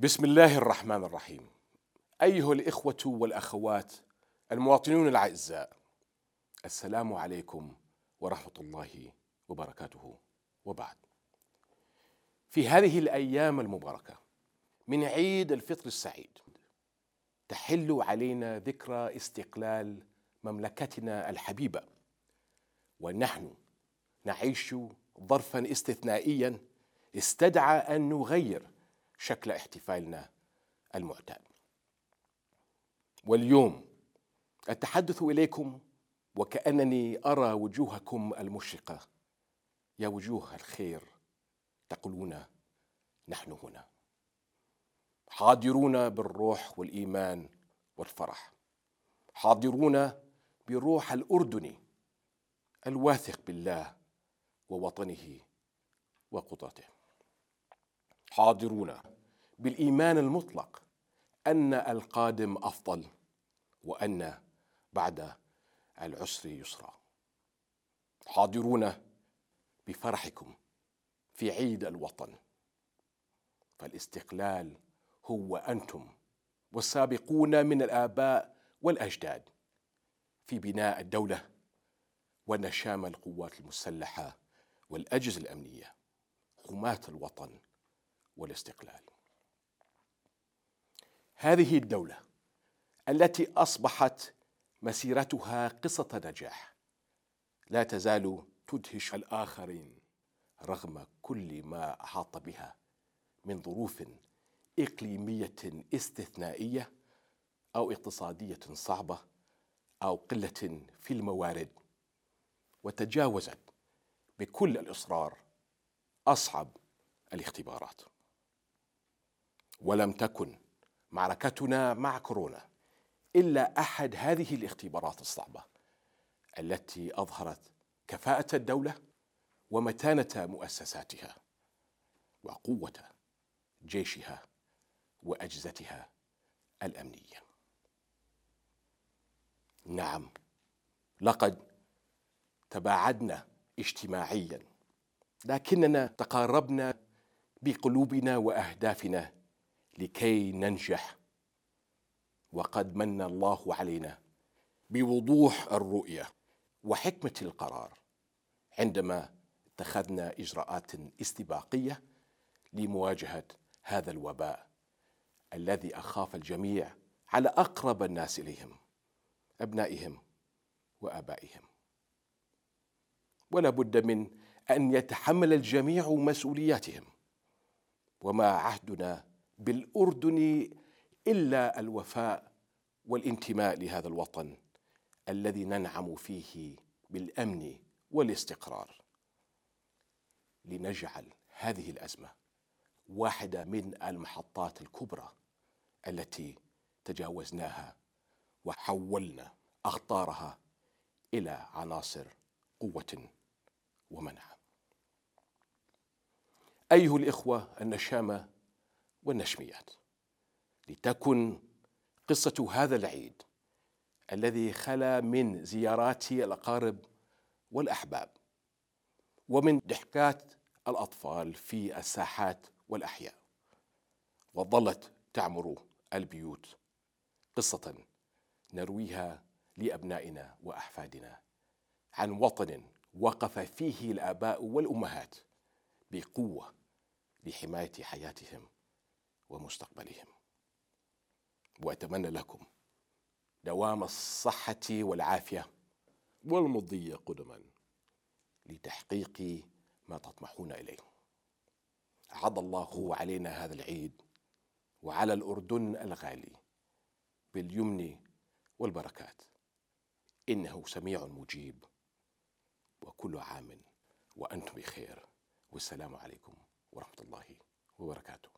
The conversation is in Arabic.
بسم الله الرحمن الرحيم. أيها الإخوة والأخوات المواطنون الأعزاء السلام عليكم ورحمة الله وبركاته. وبعد في هذه الأيام المباركة من عيد الفطر السعيد تحل علينا ذكرى استقلال مملكتنا الحبيبة ونحن نعيش ظرفا استثنائيا استدعى أن نغير شكل احتفالنا المعتاد. واليوم أتحدث إليكم وكأنني أرى وجوهكم المشرقة. يا وجوه الخير تقولون نحن هنا. حاضرون بالروح والإيمان والفرح. حاضرون بروح الاردني الواثق بالله ووطنه وقدرته. حاضرون. بالإيمان المطلق أن القادم أفضل وأن بعد العسر يسرا. حاضرون بفرحكم في عيد الوطن. فالاستقلال هو أنتم والسابقون من الآباء والأجداد في بناء الدولة ونشام القوات المسلحة والأجهزة الأمنية. حماة الوطن والاستقلال. هذه الدولة التي أصبحت مسيرتها قصة نجاح لا تزال تدهش الآخرين رغم كل ما أحاط بها من ظروف إقليمية استثنائية أو اقتصادية صعبة أو قلة في الموارد وتجاوزت بكل الإصرار أصعب الاختبارات. ولم تكن معركتنا مع كورونا إلا أحد هذه الاختبارات الصعبة التي أظهرت كفاءة الدولة ومتانة مؤسساتها وقوة جيشها وأجهزتها الأمنية. نعم لقد تباعدنا اجتماعيا لكننا تقاربنا بقلوبنا وأهدافنا لكي ننجح. وقد من الله علينا بوضوح الرؤية وحكمة القرار عندما اتخذنا إجراءات استباقية لمواجهة هذا الوباء الذي أخاف الجميع على أقرب الناس إليهم أبنائهم وآبائهم. ولا بد من أن يتحمل الجميع مسؤولياتهم. وما عهدنا بالأردن إلا الوفاء والانتماء لهذا الوطن الذي ننعم فيه بالأمن والاستقرار. لنجعل هذه الأزمة واحدة من المحطات الكبرى التي تجاوزناها وحولنا أخطارها إلى عناصر قوة ومنع. أيها الإخوة النشامة والنشميات. لتكن قصة هذا العيد الذي خلا من زيارات الأقارب والأحباب ومن ضحكات الأطفال في الساحات والأحياء. وظلت تعمر البيوت قصة نرويها لأبنائنا وأحفادنا عن وطن وقف فيه الآباء والأمهات بقوة لحماية حياتهم. ومستقبلهم. وأتمنى لكم دوام الصحة والعافية والمضي قدما لتحقيق ما تطمحون إليه. اعد الله علينا هذا العيد وعلى الأردن الغالي باليمن والبركات. إنه سميع مجيب وكل عام وأنتم بخير. والسلام عليكم ورحمة الله وبركاته.